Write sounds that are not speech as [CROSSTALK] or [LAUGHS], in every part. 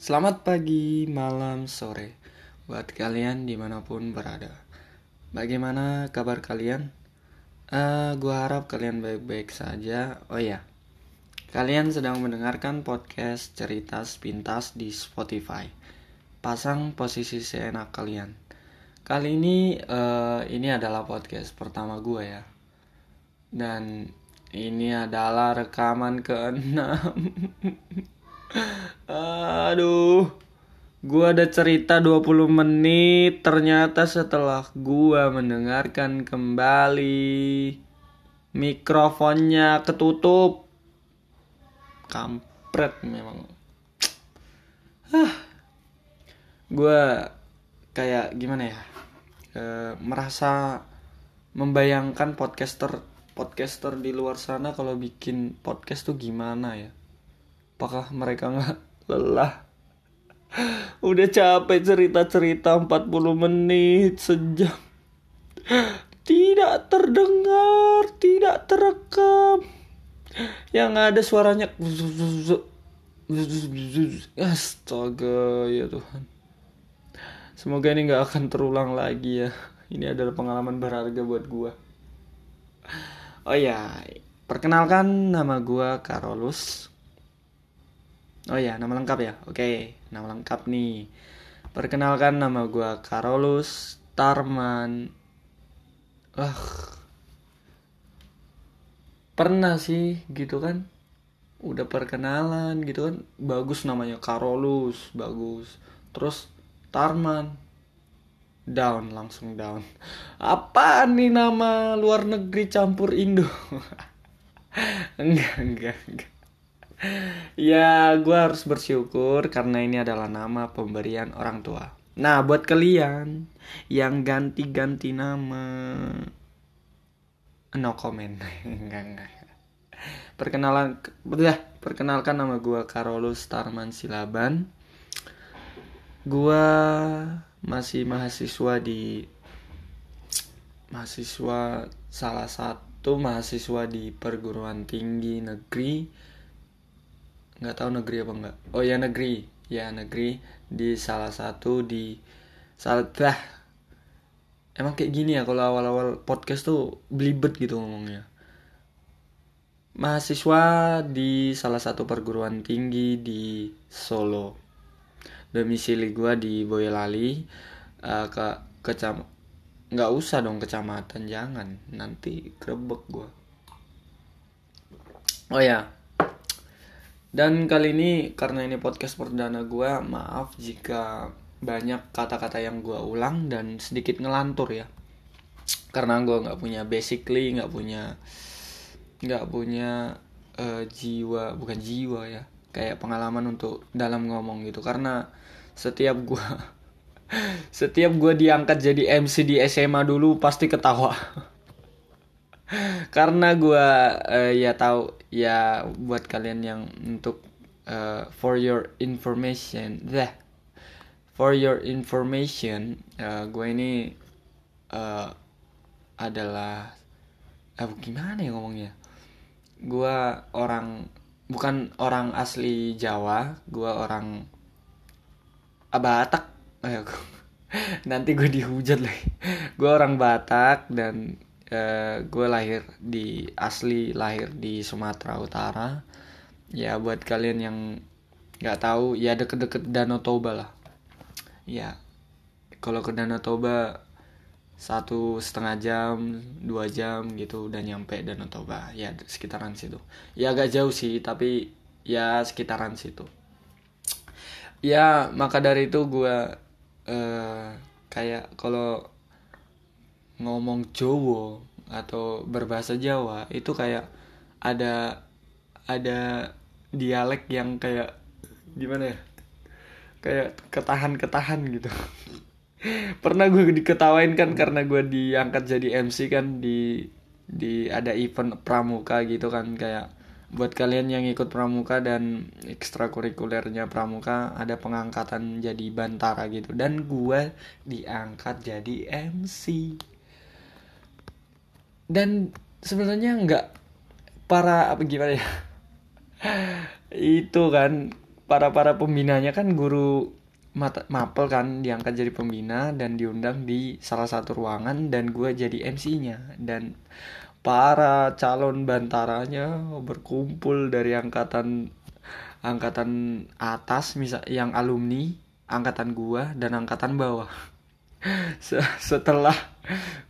Selamat pagi, malam, sore. Buat kalian di mana pun berada. Bagaimana kabar kalian? Uh, gua harap kalian baik-baik saja. Oh ya, kalian sedang mendengarkan podcast cerita sepintas di Spotify. Pasang posisi seenak kalian. Kali ini, uh, ini adalah podcast pertama gue ya. Dan ini adalah rekaman ke-6 [LAUGHS] Aduh. Gua ada cerita 20 menit ternyata setelah gua mendengarkan kembali mikrofonnya ketutup. Kampret memang. Hah. Gua kayak gimana ya? E, merasa membayangkan podcaster podcaster di luar sana kalau bikin podcast tuh gimana ya? Apakah mereka nggak lelah? Udah capek cerita-cerita 40 menit sejam. Tidak terdengar, tidak terekam. Yang ada suaranya Astaga ya Tuhan. Semoga ini nggak akan terulang lagi ya. Ini adalah pengalaman berharga buat gua. Oh ya, perkenalkan nama gua Carolus. Oh ya, nama lengkap ya. Oke, nama lengkap nih. Perkenalkan nama gue Carolus Tarman. Wah. Pernah sih gitu kan. Udah perkenalan gitu kan. Bagus namanya Carolus, bagus. Terus Tarman. Down, langsung down. Apa nih nama luar negeri campur Indo? [LAUGHS] enggak, enggak, enggak ya gue harus bersyukur karena ini adalah nama pemberian orang tua. Nah buat kalian yang ganti-ganti nama no comment. [LAUGHS] Enggak enggak. Perkenalan perkenalkan nama gue Carolus Tarman Silaban. Gue masih mahasiswa di mahasiswa salah satu mahasiswa di perguruan tinggi negeri nggak tahu negeri apa enggak oh ya negeri. Ya negeri di salah satu di salah emang kayak gini ya kalau awal-awal podcast tuh belibet gitu ngomongnya. Mahasiswa di salah satu perguruan tinggi di Solo. Domisili gue di Boyolali. Uh, ke kecam nggak usah dong kecamatan jangan. Nanti grebek gue oh ya dan kali ini karena ini podcast perdana gue, maaf jika banyak kata-kata yang gue ulang dan sedikit ngelantur ya. Karena gue nggak punya basically nggak punya nggak punya uh, jiwa bukan jiwa ya kayak pengalaman untuk dalam ngomong gitu karena setiap gue [LAUGHS] setiap gue diangkat jadi MC di SMA dulu pasti ketawa [LAUGHS] [LAUGHS] karena gue uh, ya tahu ya buat kalian yang untuk uh, for your information dah for your information uh, gue ini uh, adalah uh, gimana ya ngomongnya? Gue orang bukan orang asli Jawa gue orang Batak. [LAUGHS] Nanti gue dihujat lagi. Gue orang Batak dan eh, gue lahir di asli lahir di Sumatera Utara. Ya buat kalian yang nggak tahu ya deket-deket Danau Toba lah. Ya kalau ke Danau Toba satu setengah jam dua jam gitu udah nyampe Danau Toba. Ya sekitaran situ. Ya agak jauh sih tapi ya sekitaran situ. Ya maka dari itu gue uh, kayak kalau ngomong Jawa atau berbahasa Jawa itu kayak ada ada dialek yang kayak gimana ya? Kayak ketahan-ketahan gitu. [LAUGHS] Pernah gue diketawain kan karena gue diangkat jadi MC kan di di ada event pramuka gitu kan kayak buat kalian yang ikut pramuka dan ekstrakurikulernya pramuka ada pengangkatan jadi bantara gitu. Dan gue diangkat jadi MC dan sebenarnya nggak para apa gimana ya? Itu kan para para pembinanya kan guru mata, mapel kan diangkat jadi pembina dan diundang di salah satu ruangan dan gue jadi MC-nya dan para calon bantaranya berkumpul dari angkatan angkatan atas misal yang alumni angkatan gua dan angkatan bawah. [LAUGHS] Setelah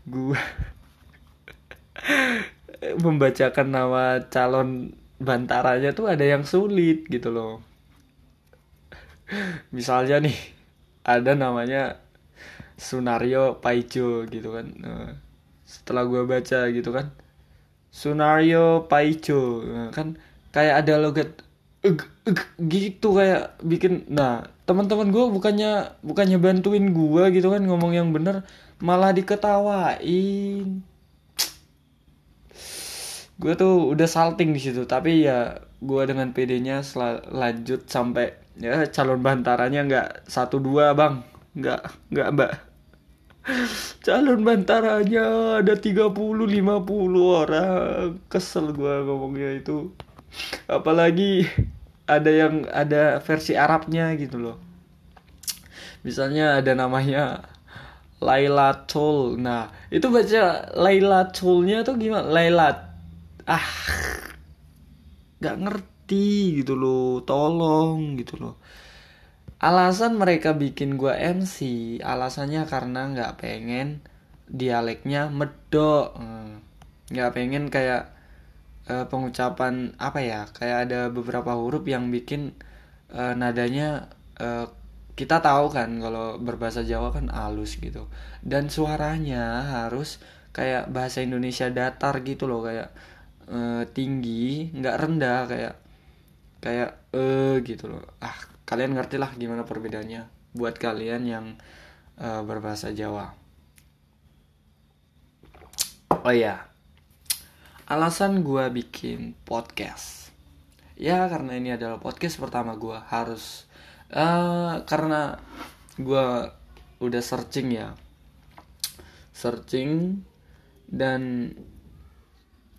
gua [LAUGHS] membacakan nama calon bantaranya tuh ada yang sulit gitu loh. [LAUGHS] Misalnya nih ada namanya Sunario Paijo gitu kan. Nah, setelah gue baca gitu kan Sunario Paijo nah, kan kayak ada logat gitu kayak bikin nah teman-teman gue bukannya bukannya bantuin gue gitu kan ngomong yang bener malah diketawain gue tuh udah salting di situ tapi ya gue dengan PD-nya lanjut sampai ya calon bantaranya nggak satu dua bang. Nggak nggak mbak. [LAUGHS] Calon bantaranya ada 30 50 orang. Kesel gue ngomongnya itu. Apalagi ada yang ada versi Arabnya gitu loh. Misalnya ada namanya Laila Tul nah itu baca Laila Tulnya tuh gimana? Laila ah nggak ngerti gitu loh tolong gitu loh. Alasan mereka bikin gua MC alasannya karena nggak pengen dialeknya medok. Hmm, nggak pengen kayak uh, pengucapan apa ya kayak ada beberapa huruf yang bikin uh, nadanya uh, kita tahu kan kalau berbahasa Jawa kan halus gitu. Dan suaranya harus kayak bahasa Indonesia datar gitu loh kayak uh, tinggi nggak rendah kayak kayak eh uh, gitu loh. Ah kalian ngerti lah gimana perbedaannya buat kalian yang uh, berbahasa Jawa. Oh ya alasan gue bikin podcast. Ya karena ini adalah podcast pertama gue harus uh, karena gue udah searching ya. Searching dan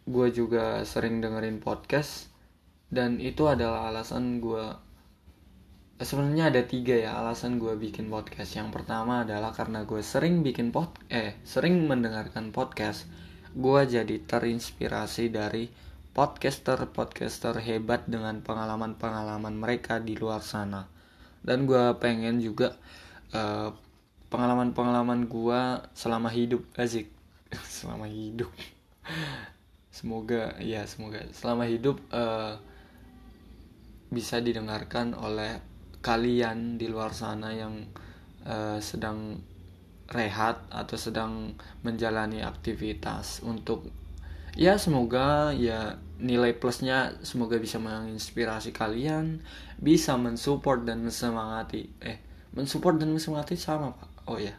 gue juga sering dengerin podcast dan itu adalah alasan gue eh, sebenarnya ada tiga ya alasan gue bikin podcast. Yang pertama adalah karena gue sering bikin pod eh sering mendengarkan podcast gue jadi terinspirasi dari podcaster-podcaster hebat dengan pengalaman-pengalaman mereka di luar sana. Dan gue pengen juga uh, pengalaman-pengalaman gue selama hidup. Asik. [LAUGHS] Selama hidup semoga ya semoga selama hidup uh, bisa didengarkan oleh kalian di luar sana yang uh, sedang rehat atau sedang menjalani aktivitas untuk ya semoga ya nilai plusnya semoga bisa menginspirasi kalian bisa mensupport dan mensemangati eh mensupport dan mensemangati sama pak? Oh ya.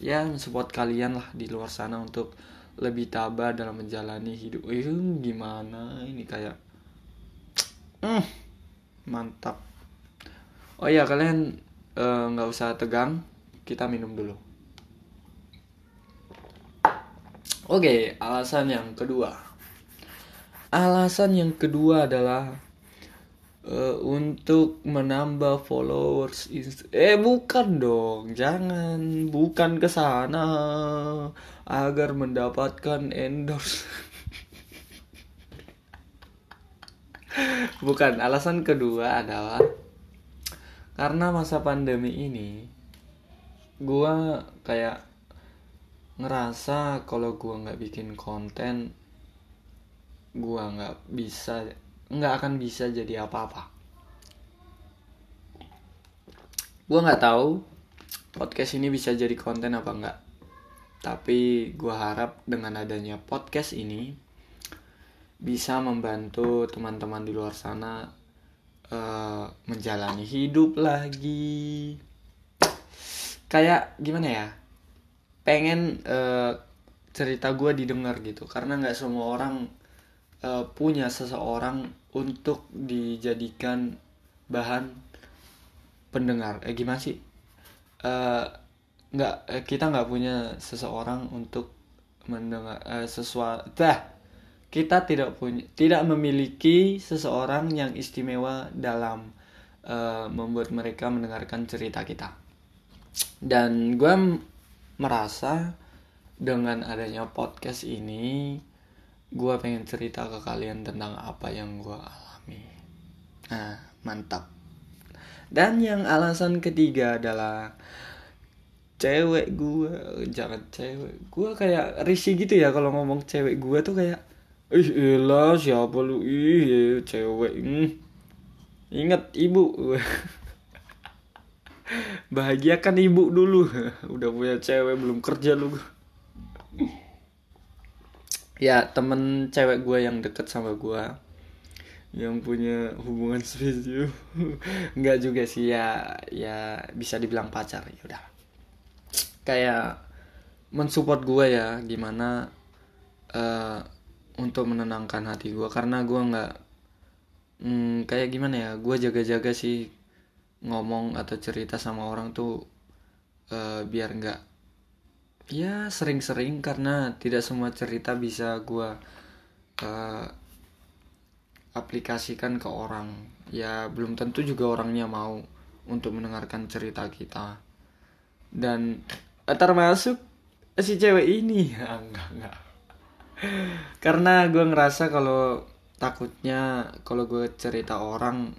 Ya mensupport kalian lah di luar sana untuk lebih tabah dalam menjalani hidup. Itu gimana? Ini kayak mm, mantap. Oh ya kalian eh, nggak uh, usah tegang. Kita minum dulu. Oke, alasan yang kedua. Alasan yang kedua adalah uh, untuk menambah followers. Eh bukan dong, jangan, bukan ke sana agar mendapatkan endorse. [LAUGHS] bukan, alasan kedua adalah karena masa pandemi ini gua kayak ngerasa kalau gue nggak bikin konten gue nggak bisa nggak akan bisa jadi apa-apa. Gue nggak tahu podcast ini bisa jadi konten apa enggak tapi gue harap dengan adanya podcast ini bisa membantu teman-teman di luar sana uh, menjalani hidup lagi. Kayak gimana ya? Pengen uh, cerita gue didengar gitu. Karena nggak semua orang uh, punya seseorang untuk dijadikan bahan pendengar. Eh gimana sih? Uh, nggak uh, kita nggak punya seseorang untuk mendengar uh, sesuatu kita tidak punya tidak memiliki seseorang yang istimewa dalam uh, membuat mereka mendengarkan cerita kita. Dan gue merasa dengan adanya podcast ini gue pengen cerita ke kalian tentang apa yang gue alami. Nah mantap. Dan yang alasan ketiga adalah cewek gue jangan cewek. Gue kayak risih gitu ya kalau ngomong cewek gue tuh kayak ih elah siapa lu? Ih cewek hmm. ingat ibu. [LAUGHS] Bahagiakan ibu dulu. [LAUGHS] Udah punya cewek belum kerja lu ya temen cewek gue yang deket sama gue yang punya hubungan [LAUGHS] spesial nggak juga sih ya ya bisa dibilang pacar ya udah. Kayak mensupport gue ya gimana uh, untuk menenangkan hati gue karena gue nggak hmm, kayak gimana ya gue jaga-jaga sih ngomong atau cerita sama orang tuh uh, biar nggak ya sering-sering karena tidak semua cerita bisa gue uh, aplikasikan ke orang. Ya belum tentu juga orangnya mau untuk mendengarkan cerita kita. Dan eh, termasuk si cewek ini. [LAUGHS] Enggak enggak. Karena gue ngerasa kalau takutnya kalau gue cerita orang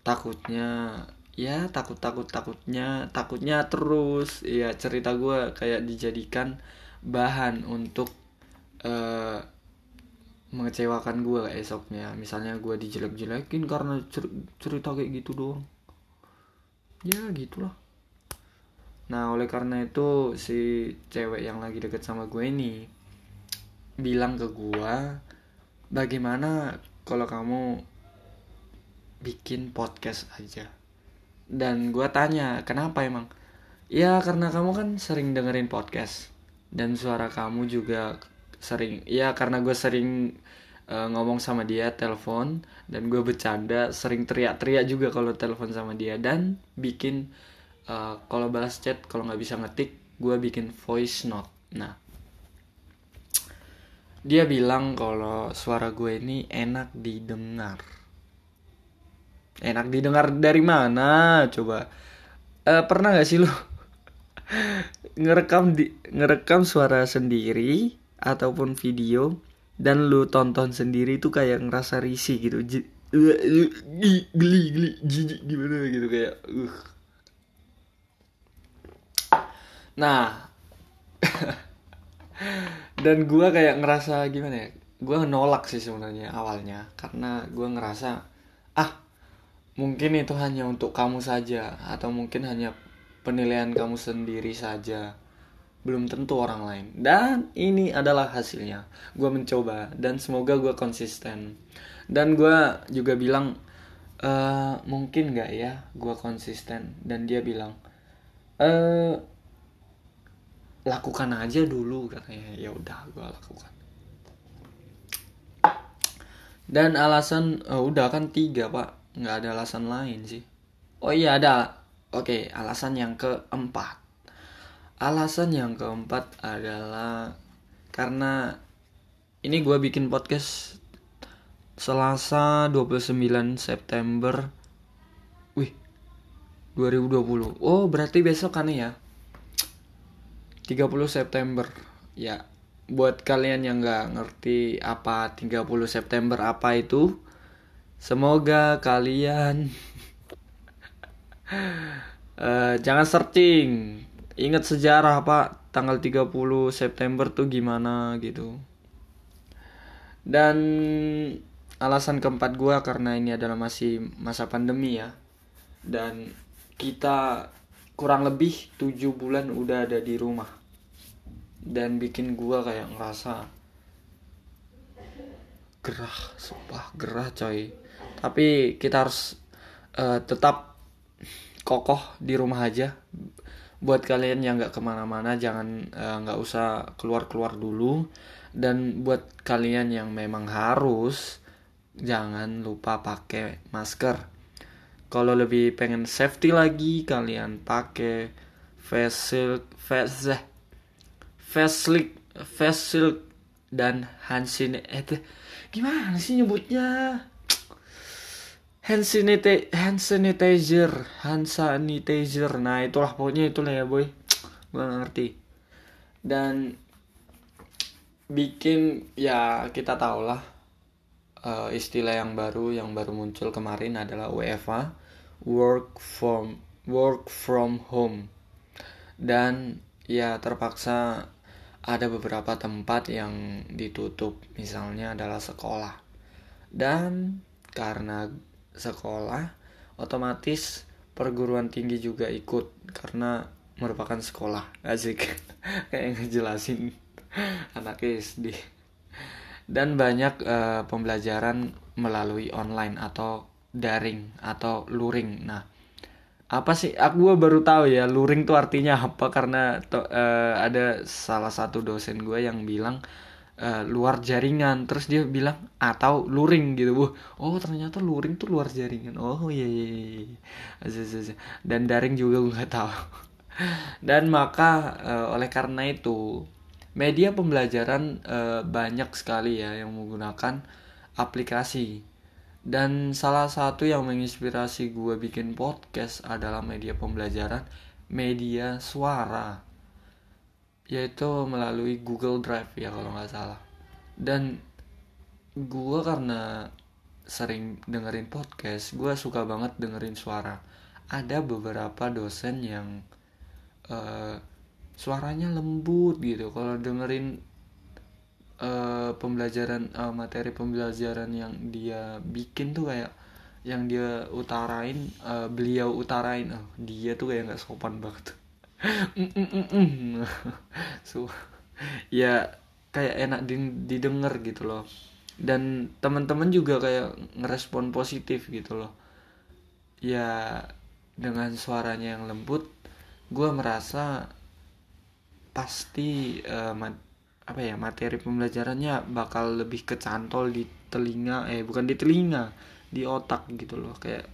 takutnya ya takut takut takutnya takutnya terus. Ya cerita gue kayak dijadikan bahan untuk uh, mengecewakan gue esoknya. Misalnya gue dijelek-jelekin karena cerita kayak gitu doang. Ya gitulah. Nah oleh karena itu si cewek yang lagi deket sama gue ini bilang ke gue bagaimana kalau kamu bikin podcast aja dan gue tanya kenapa emang? Ya karena kamu kan sering dengerin podcast. Dan suara kamu juga sering ya karena gue sering uh, ngomong sama dia telepon. Dan gue bercanda sering teriak-teriak juga kalau telepon sama dia. Dan bikin uh, kalau balas chat kalau nggak bisa ngetik gue bikin voice note. Nah dia bilang kalau suara gue ini enak didengar enak didengar dari mana? Coba. Uh, pernah gak sih lo [LAUGHS] ngerekam di ngerekam suara sendiri ataupun video dan lu tonton sendiri itu kayak ngerasa risih gitu? J geli geli jijik gimana gitu kayak uh. nah. [LAUGHS] Dan gua kayak ngerasa gimana ya? Gua nolak sih sebenarnya awalnya karena gua ngerasa ah mungkin itu hanya untuk kamu saja atau mungkin hanya penilaian kamu sendiri saja. Belum tentu orang lain. Dan ini adalah hasilnya. Gue mencoba dan semoga gue konsisten. Dan gue juga bilang e, mungkin gak ya gue konsisten? Dan dia bilang e, lakukan aja dulu katanya. Ya udah gue lakukan. Dan alasan oh, udah kan tiga pak nggak ada alasan lain sih. Oh iya ada. Oke alasan yang keempat. Alasan yang keempat adalah karena ini gue bikin podcast Selasa 29 September. Wih 2020 Oh berarti besok kan ya? 30 September. Ya Buat kalian yang nggak ngerti apa 30 September apa itu Semoga kalian uh, jangan searching. Ingat sejarah Pak, tanggal 30 September tuh gimana gitu. Dan alasan keempat gua karena ini adalah masih masa pandemi ya. Dan kita kurang lebih 7 bulan udah ada di rumah. Dan bikin gua kayak ngerasa gerah, sumpah gerah coy. Tapi kita harus uh, tetap kokoh di rumah aja. Buat kalian yang nggak ke mana-mana jangan eh, nggak uh, usah keluar-keluar dulu. Dan buat kalian yang memang harus jangan lupa pakai masker. Kalau lebih pengen safety lagi kalian pakai face shield face eh, face shield face shield dan hand sanitizer gimana sih nyebutnya? Hand sanitizer hand sanitizer hand sanitizer. Nah itulah pokoknya itulah ya boy. Gue ngerti. Dan bikin ya kita tau lah uh, istilah yang baru yang baru muncul kemarin adalah WFA work from work from home. Dan ya terpaksa ada beberapa tempat yang ditutup misalnya adalah sekolah. Dan karena sekolah otomatis perguruan tinggi juga ikut karena merupakan sekolah. Asik [LAUGHS] kayak ngejelasin [LAUGHS] anak SD dan banyak uh, pembelajaran melalui online atau daring atau luring. Nah apa sih? Aku baru tahu ya luring tuh artinya apa karena to, uh, ada salah satu dosen gue yang bilang uh, luar jaringan. Terus dia bilang atau luring gitu. Bu oh ternyata luring tuh luar jaringan. Oh iya iya, iya. iya. dan daring juga gue nggak tahu. [LAUGHS] Dan maka uh, oleh karena itu media pembelajaran e, banyak sekali ya yang menggunakan aplikasi dan salah satu yang menginspirasi gue bikin podcast adalah media pembelajaran media suara. Yaitu melalui Google Drive ya kalau nggak salah. Dan gue karena sering dengerin podcast gue suka banget dengerin suara. Ada beberapa dosen yang uh, suaranya lembut gitu. Kalau dengerin uh, pembelajaran uh, materi pembelajaran yang dia bikin tuh kayak yang dia utarain uh, beliau utarain. Oh, dia tuh kayak nggak sopan banget. [LAUGHS] [LAUGHS] So ya kayak enak didengar gitu loh. Dan teman-teman juga kayak ngerespon positif gitu loh. Ya dengan suaranya yang lembut gue merasa pasti uh, apa ya materi pembelajarannya bakal lebih kecantol di telinga eh bukan di telinga di otak gitu loh. Kayak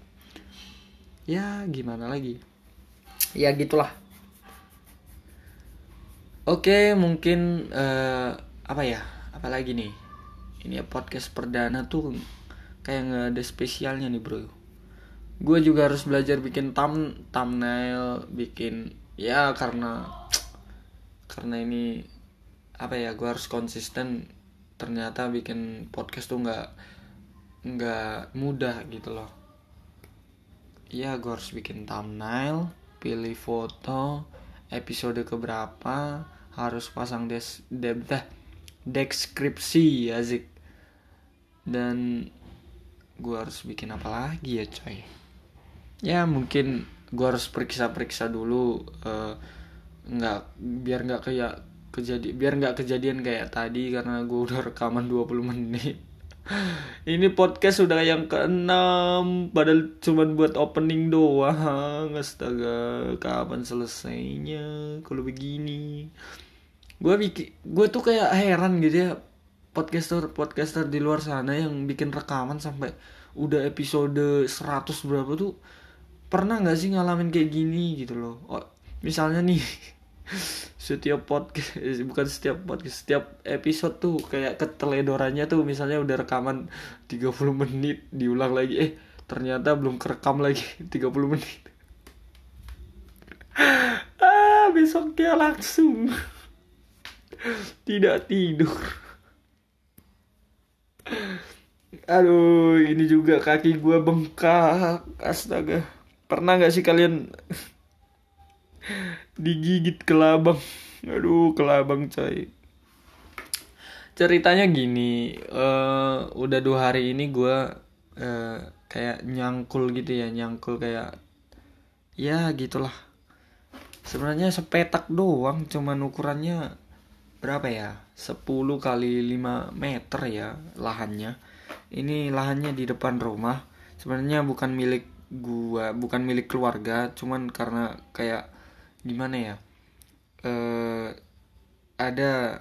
ya gimana lagi? Ya gitulah. Oke mungkin uh, apa ya apalagi nih? Ini ya podcast perdana tuh kayak nggak ada spesialnya nih bro. Gue juga harus belajar bikin thumb thumbnail bikin ya karena karena ini apa ya gue harus konsisten ternyata bikin podcast tuh nggak nggak mudah gitu loh. Iya gue harus bikin thumbnail pilih foto episode keberapa harus pasang des de, de, deskripsi ya zik dan gue harus bikin apa lagi ya coy? Ya mungkin gue harus periksa-periksa dulu uh, nggak biar nggak kayak kejadian biar nggak kejadian kayak tadi karena gue udah rekaman [LAUGHS] 20 menit. Ini podcast sudah yang keenam padahal cuma buat opening doang. Astaga kapan selesainya kalau begini? Gue bikin gue tuh kayak heran gitu ya podcaster podcaster di luar sana yang bikin rekaman sampai udah episode 100 berapa tuh pernah nggak sih ngalamin kayak gini gitu loh? Oh, misalnya nih [LAUGHS] setiap podcast eh, bukan setiap podcast setiap episode tuh kayak keteledorannya tuh misalnya udah rekaman 30 menit diulang lagi eh ternyata belum kerekam lagi [LAUGHS] 30 menit. [LAUGHS] Ah besoknya langsung. [LAUGHS] Tidak tidur. Aduh ini juga kaki gue bengkak. Astaga. Pernah nggak sih kalian digigit kelabang aduh kelabang coy. Ceritanya gini uh, udah dua hari ini gue uh, kayak nyangkul gitu ya nyangkul kayak ya gitulah. Sebenarnya sepetak doang cuman ukurannya berapa ya? 10 kali 5 meter ya lahannya. Ini lahannya di depan rumah. Sebenarnya bukan milik gua bukan milik keluarga cuman karena kayak gimana ya? Uh, ada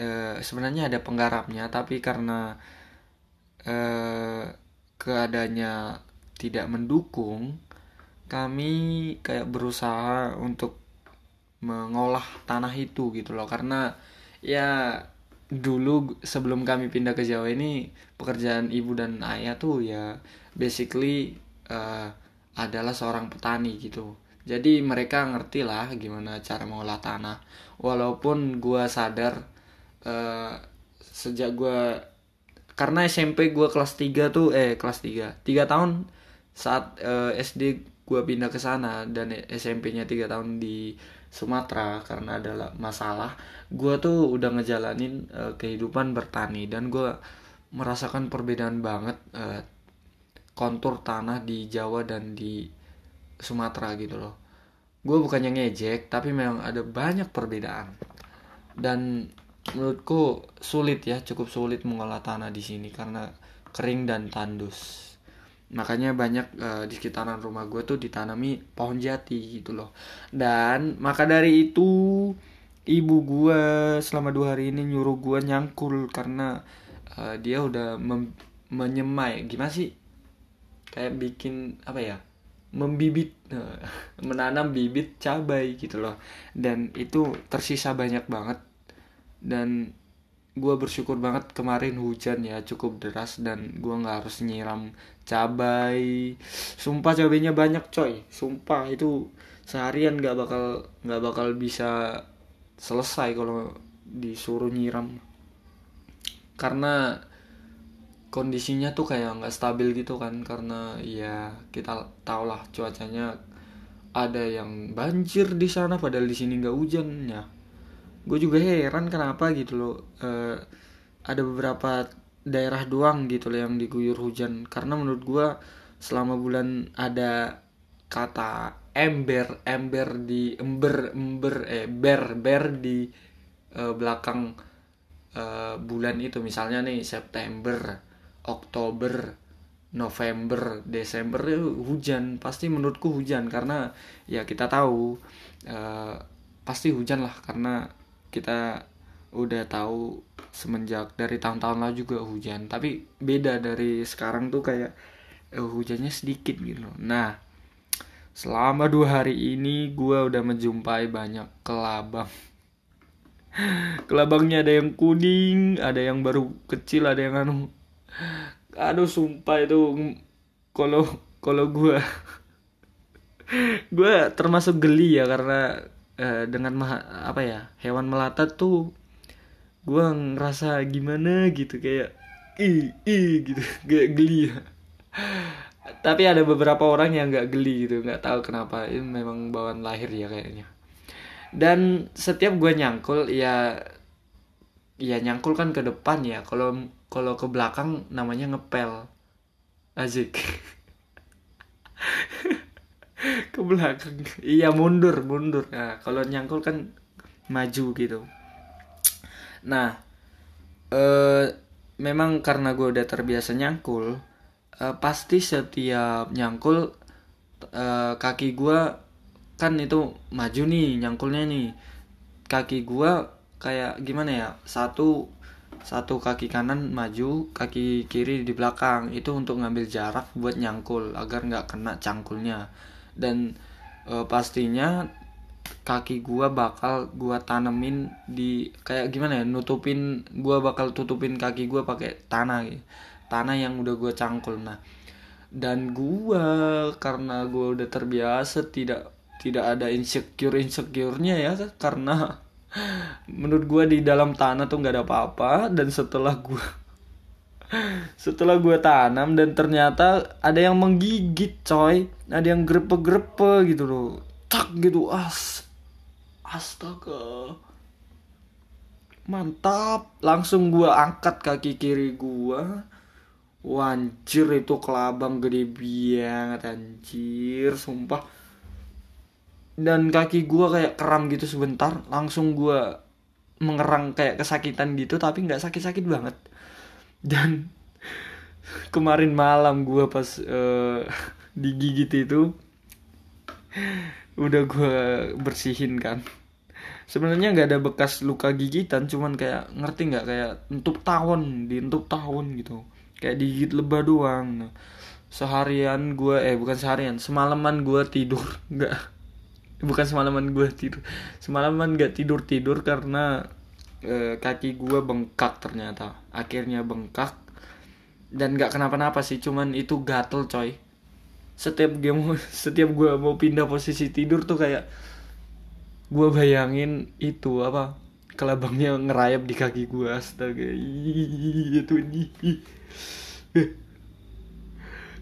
uh, sebenarnya ada penggarapnya tapi karena uh, keadaannya tidak mendukung kami kayak berusaha untuk mengolah tanah itu gitu loh. Karena ya dulu sebelum kami pindah ke Jawa ini pekerjaan ibu dan ayah tuh ya basically uh, adalah seorang petani gitu jadi mereka ngerti lah gimana cara mengolah tanah. Walaupun gue sadar uh, sejak gue karena SMP gue kelas 3 tuh eh kelas 3 3 tahun saat uh, SD gue pindah ke sana dan SMP-nya 3 tahun di Sumatera karena ada masalah gue tuh udah ngejalanin uh, kehidupan bertani dan gue merasakan perbedaan banget uh, kontur tanah di Jawa dan di Sumatera gitu loh. Gue bukannya ngejek tapi memang ada banyak perbedaan. Dan menurutku sulit ya cukup sulit mengolah tanah di sini karena kering dan tandus. Makanya banyak uh, di sekitaran rumah gue tuh ditanami pohon jati gitu loh. Dan maka dari itu ibu gue selama dua hari ini nyuruh gue nyangkul karena uh, dia udah menyemai. Gimana sih? Kayak bikin apa ya membibit [LAUGHS] menanam bibit cabai gitu loh. Dan itu tersisa banyak banget. Dan gue bersyukur banget kemarin hujan ya cukup deras dan gue nggak harus nyiram cabai. Sumpah cabainya banyak coy. Sumpah itu seharian nggak bakal nggak bakal bisa selesai kalau disuruh nyiram. Karena kondisinya tuh kayak nggak stabil gitu kan karena ya kita tau lah cuacanya ada yang banjir di sana padahal di sini nggak hujan. Ya gue juga heran kenapa gitu loh uh, ada beberapa daerah doang gitu loh yang diguyur hujan. Karena menurut gue selama bulan ada kata ember ember di ember ember eh ber ber di uh, belakang uh, bulan itu. Misalnya nih September Oktober November Desember itu hujan. Pasti menurutku hujan karena ya kita tahu uh, pasti hujan lah karena kita udah tahu semenjak dari tahun-tahun lalu juga hujan. Tapi beda dari sekarang tuh kayak eh, hujannya sedikit gitu nah selama dua hari ini gue udah menjumpai banyak kelabang. [LAUGHS] Kelabangnya ada yang kuning ada yang baru kecil ada yang anu aduh sumpah itu kalau kalau gue gue termasuk geli ya karena uh, dengan maha, apa ya hewan melata tuh gue ngerasa gimana gitu kayak ih ih gitu gak geli ya. Tapi ada beberapa orang yang nggak geli gitu nggak tahu kenapa ini memang bawaan lahir ya kayaknya. Dan setiap gue nyangkul ya ya nyangkul kan ke depan ya kalau kalau ke belakang namanya ngepel. Azik. [LAUGHS] Ke belakang. Iya mundur mundur. Nah kalau nyangkul kan maju gitu. Nah eh memang karena gue udah terbiasa nyangkul eh, pasti setiap nyangkul eh, kaki gue kan itu maju nih nyangkulnya nih. Kaki gue kayak gimana ya? Satu satu kaki kanan maju kaki kiri di belakang. Itu untuk ngambil jarak buat nyangkul agar nggak kena cangkulnya. Dan uh, pastinya kaki gua bakal gua tanemin di kayak gimana ya nutupin gua bakal tutupin kaki gua pakai tanah tanah yang udah gua cangkul. Nah dan gua karena gua udah terbiasa tidak tidak ada insecure insecurenya ya karena menurut gua di dalam tanah tuh nggak ada apa-apa dan setelah gua [LAUGHS] setelah gue tanam dan ternyata ada yang menggigit coy. Ada yang grepe-grepe gitu loh. Tak gitu as astaga. Mantap. Langsung gue angkat kaki kiri gue Wanjir itu kelabang gede banget anjir sumpah dan kaki gue kayak kram gitu sebentar langsung gue mengerang kayak kesakitan gitu tapi nggak sakit-sakit banget. Dan [LAUGHS] kemarin malam gue pas uh, digigit itu udah gue bersihin kan. Sebenarnya nggak ada bekas luka gigitan cuman kayak ngerti nggak? Kayak untuk tahun di untuk tahun gitu. Kayak digigit lebah doang. Seharian gue eh bukan seharian semalaman gue tidur [LAUGHS] nggak bukan semalaman gue tidur. Semalaman nggak tidur tidur karena eh, kaki gue bengkak ternyata. Akhirnya bengkak. Dan nggak kenapa-napa sih cuman itu gatel coy. Setiap game [LAUGHS] setiap gue mau pindah posisi tidur tuh kayak gue bayangin itu apa kelabangnya ngerayap di kaki gue astaga. Itu ini [LAUGHS]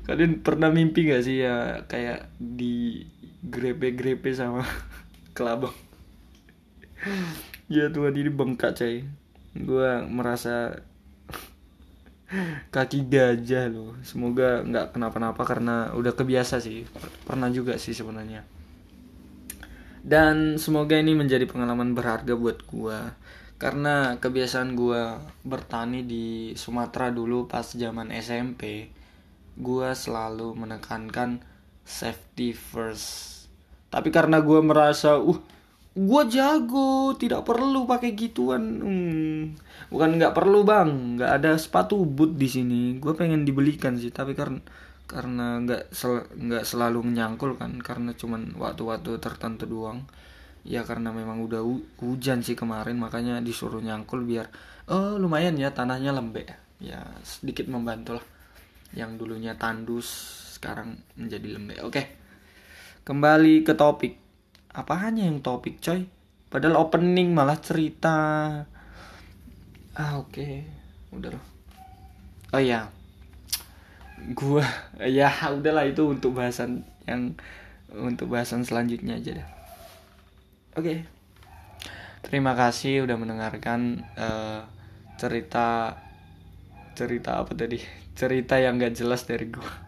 kalian pernah mimpi gak sih ya kayak di grepe-grepe sama [LAUGHS] kelabang. Ya Tuhan ini bengkak coy. Gue merasa [LAUGHS] kaki gajah loh. Semoga nggak kenapa-napa karena udah kebiasa sih. Pernah juga sih sebenarnya. Dan semoga ini menjadi pengalaman berharga buat gue karena kebiasaan gue bertani di Sumatera dulu pas zaman SMP gue selalu menekankan safety first tapi karena gue merasa uh gue jago tidak perlu pakai gituan. Hmm, bukan nggak perlu bang. Nggak ada sepatu boot di sini. Gue pengen dibelikan sih tapi karena karena nggak sel, nggak selalu menyangkul kan karena cuman waktu-waktu tertentu doang. Ya karena memang udah hu hujan sih kemarin makanya disuruh nyangkul biar oh lumayan ya tanahnya lembek. Ya sedikit membantu lah yang dulunya tandus sekarang menjadi lembek. Oke kembali ke topik. Apa hanya yang topik coy? Padahal opening malah cerita. Ah oke. Okay. udah loh oh ya gua ya udahlah itu untuk bahasan yang untuk bahasan selanjutnya aja dah. Oke. Okay. terima kasih udah mendengarkan uh, cerita cerita apa tadi? Cerita yang gak jelas dari gua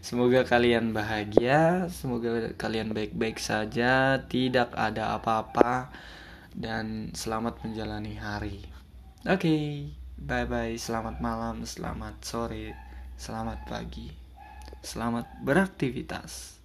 Semoga kalian bahagia, semoga kalian baik-baik saja, tidak ada apa-apa, dan selamat menjalani hari. Oke, okay, bye-bye, selamat malam, selamat sore, selamat pagi, selamat beraktivitas.